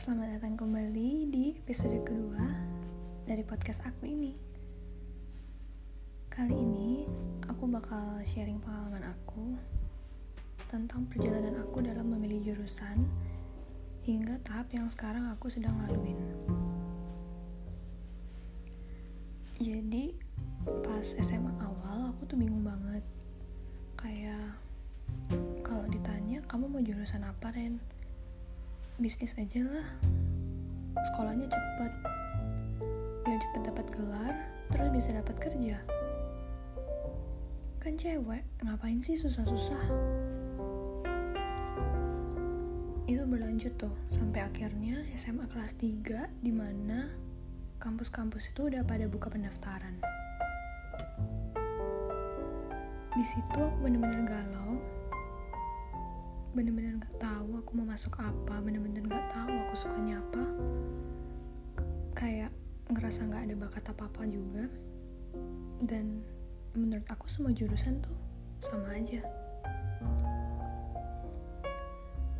selamat datang kembali di episode kedua dari podcast aku ini. Kali ini aku bakal sharing pengalaman aku tentang perjalanan aku dalam memilih jurusan hingga tahap yang sekarang aku sedang laluin. Jadi pas SMA awal aku tuh bingung banget. Kayak kalau ditanya kamu mau jurusan apa Ren? Bisnis aja lah. Sekolahnya cepet. Biar cepet dapat gelar terus bisa dapat kerja. Kan cewek ngapain sih susah-susah? Itu berlanjut tuh sampai akhirnya SMA kelas 3 di mana kampus-kampus itu udah pada buka pendaftaran. Di situ aku bener-bener galau bener-bener gak tahu aku mau masuk apa bener-bener gak tahu aku sukanya apa. Kayak ngerasa gak ada bakat apa-apa juga. Dan menurut aku semua jurusan tuh sama aja.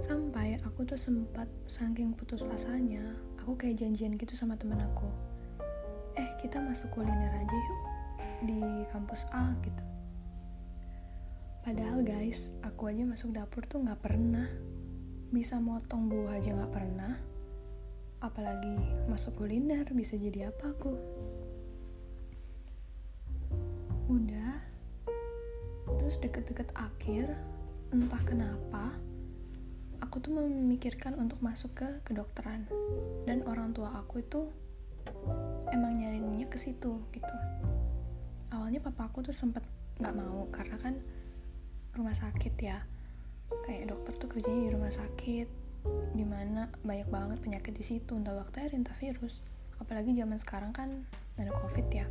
Sampai aku tuh sempat saking putus asanya aku kayak janjian gitu sama temen aku. Eh kita masuk kuliner aja yuk di kampus A gitu Padahal guys, aku aja masuk dapur tuh gak pernah. Bisa motong buah aja gak pernah. Apalagi masuk kuliner bisa jadi apa aku. Udah. Terus deket-deket akhir, entah kenapa, aku tuh memikirkan untuk masuk ke kedokteran. Dan orang tua aku itu emang nyariinnya ke situ gitu. Awalnya papa aku tuh sempet nggak mau karena kan rumah sakit ya. Kayak dokter tuh kerjanya di rumah sakit di mana banyak banget penyakit di situ entah bakteri entah virus. Apalagi zaman sekarang kan ada covid ya.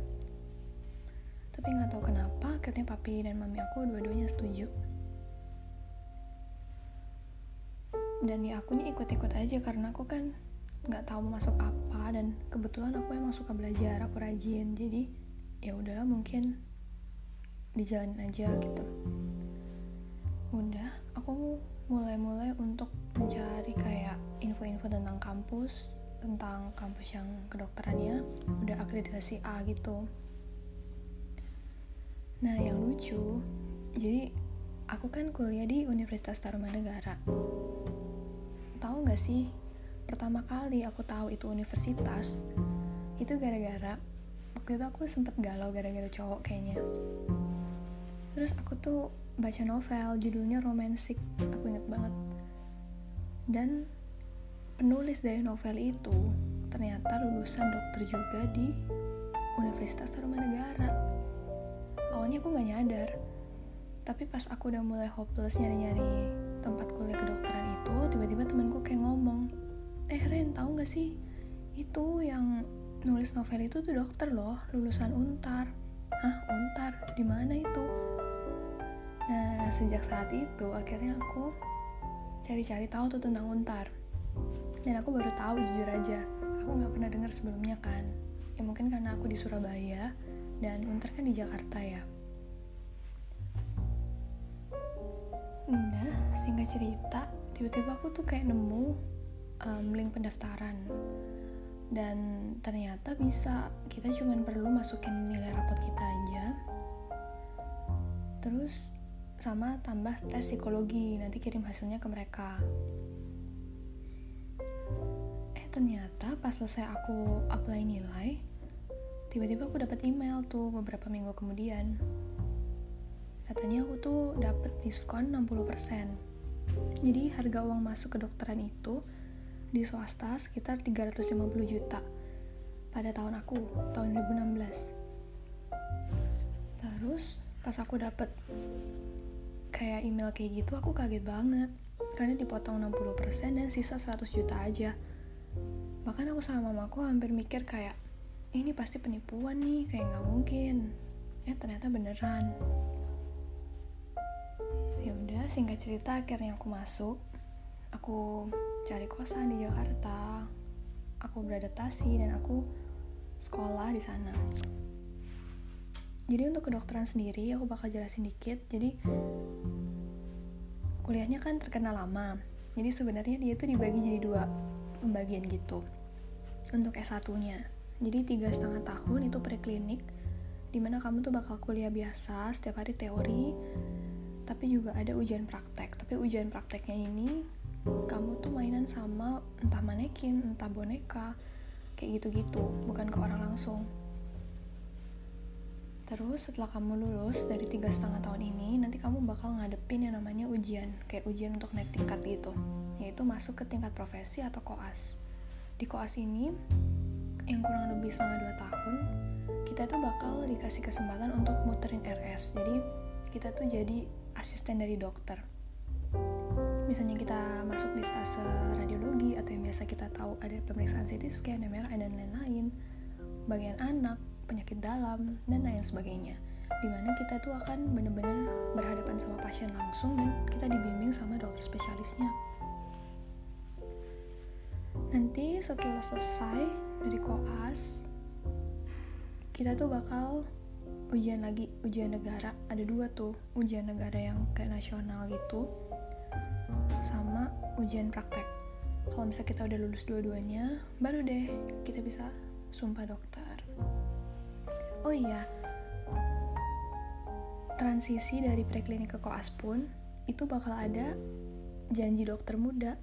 Tapi nggak tahu kenapa akhirnya papi dan mami aku dua-duanya setuju. Dan ya aku ikut-ikut aja karena aku kan nggak tahu mau masuk apa dan kebetulan aku emang suka belajar aku rajin. Jadi ya udahlah mungkin dijalanin aja gitu udah aku mulai-mulai untuk mencari kayak info-info tentang kampus tentang kampus yang kedokterannya udah akreditasi A gitu. Nah yang lucu jadi aku kan kuliah di Universitas Tarumanegara tahu nggak sih pertama kali aku tahu itu universitas itu gara-gara waktu itu aku sempet galau gara-gara cowok kayaknya. Terus aku tuh baca novel judulnya romansik aku inget banget. Dan penulis dari novel itu ternyata lulusan dokter juga di Universitas Tarumanegara. Awalnya aku gak nyadar tapi pas aku udah mulai hopeless nyari-nyari tempat kuliah kedokteran itu tiba-tiba temanku kayak ngomong eh Ren tahu gak sih? Itu yang nulis novel itu tuh dokter loh lulusan untar. Hah untar? Di mana itu Nah, sejak saat itu akhirnya aku cari-cari tahu tuh tentang Untar. Dan aku baru tahu jujur aja, aku nggak pernah dengar sebelumnya kan. Ya mungkin karena aku di Surabaya dan Untar kan di Jakarta ya. Udah, singkat cerita, tiba-tiba aku tuh kayak nemu um, link pendaftaran dan ternyata bisa kita cuma perlu masukin nilai rapot kita aja terus sama tambah tes psikologi. Nanti kirim hasilnya ke mereka. Eh ternyata pas selesai aku apply nilai tiba-tiba aku dapat email tuh beberapa minggu kemudian. Katanya aku tuh dapat diskon 60% jadi harga uang masuk ke dokteran itu di swasta sekitar 350 juta pada tahun aku tahun 2016 terus pas aku dapat kayak email kayak gitu aku kaget banget. Karena dipotong 60% dan sisa 100 juta aja. Bahkan aku sama mamaku hampir mikir kayak ini pasti penipuan nih kayak nggak mungkin. Ya ternyata beneran. Ya udah singkat cerita akhirnya aku masuk. Aku cari kosan di Jakarta. Aku beradaptasi dan aku sekolah di sana jadi untuk kedokteran sendiri aku bakal jelasin dikit. Jadi kuliahnya kan terkenal lama. Jadi sebenarnya dia tuh dibagi jadi dua pembagian gitu untuk S1 nya jadi tiga setengah tahun itu preklinik di mana kamu tuh bakal kuliah biasa setiap hari teori tapi juga ada ujian praktek. Tapi ujian prakteknya ini kamu tuh mainan sama entah manekin entah boneka kayak gitu-gitu bukan ke orang langsung terus setelah kamu lulus dari tiga setengah tahun ini nanti kamu bakal ngadepin yang namanya ujian. Kayak ujian untuk naik tingkat gitu. Yaitu masuk ke tingkat profesi atau koas. Di koas ini yang kurang lebih selama 2 tahun kita tuh bakal dikasih kesempatan untuk muterin RS jadi kita tuh jadi asisten dari dokter. Misalnya kita masuk di stase radiologi atau yang biasa kita tahu ada pemeriksaan CT scan, MRI dan lain-lain. Bagian anak, penyakit dalam dan lain sebagainya. Di mana kita tuh akan bener-bener berhadapan sama pasien langsung dan kita dibimbing sama dokter spesialisnya. Nanti setelah selesai dari koas kita tuh bakal ujian lagi ujian negara. Ada dua tuh ujian negara yang kayak nasional gitu sama ujian praktek. Kalau misalnya kita udah lulus dua-duanya baru deh kita bisa sumpah dokter oh iya transisi dari preklinik ke koas pun itu bakal ada janji dokter muda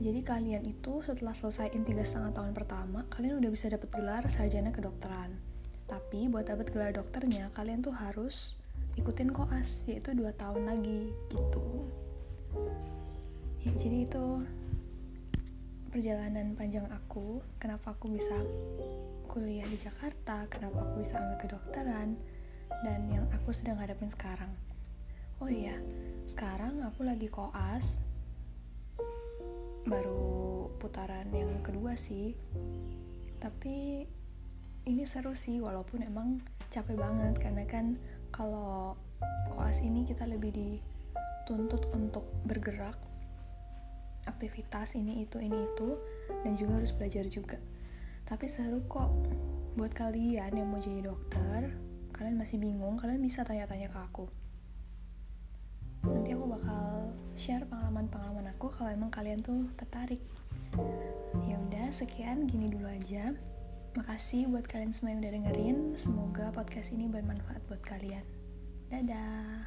jadi kalian itu setelah selesaiin tiga setengah tahun pertama, kalian udah bisa dapat gelar sarjana kedokteran. Tapi buat dapat gelar dokternya, kalian tuh harus ikutin koas, yaitu dua tahun lagi gitu. Ya jadi itu perjalanan panjang aku, kenapa aku bisa kuliah di Jakarta, kenapa aku bisa ambil kedokteran, dan yang aku sedang hadapin sekarang. Oh iya, sekarang aku lagi koas baru putaran yang kedua sih tapi ini seru sih walaupun emang capek banget karena kan kalau koas ini kita lebih dituntut untuk bergerak aktivitas ini itu ini itu dan juga harus belajar juga tapi seru kok. Buat kalian yang mau jadi dokter kalian masih bingung kalian bisa tanya-tanya ke aku. Nanti aku bakal share pengalaman-pengalaman aku kalau emang kalian tuh tertarik. Ya udah sekian gini dulu aja. Makasih buat kalian semua yang udah dengerin. Semoga podcast ini bermanfaat buat kalian. Dadah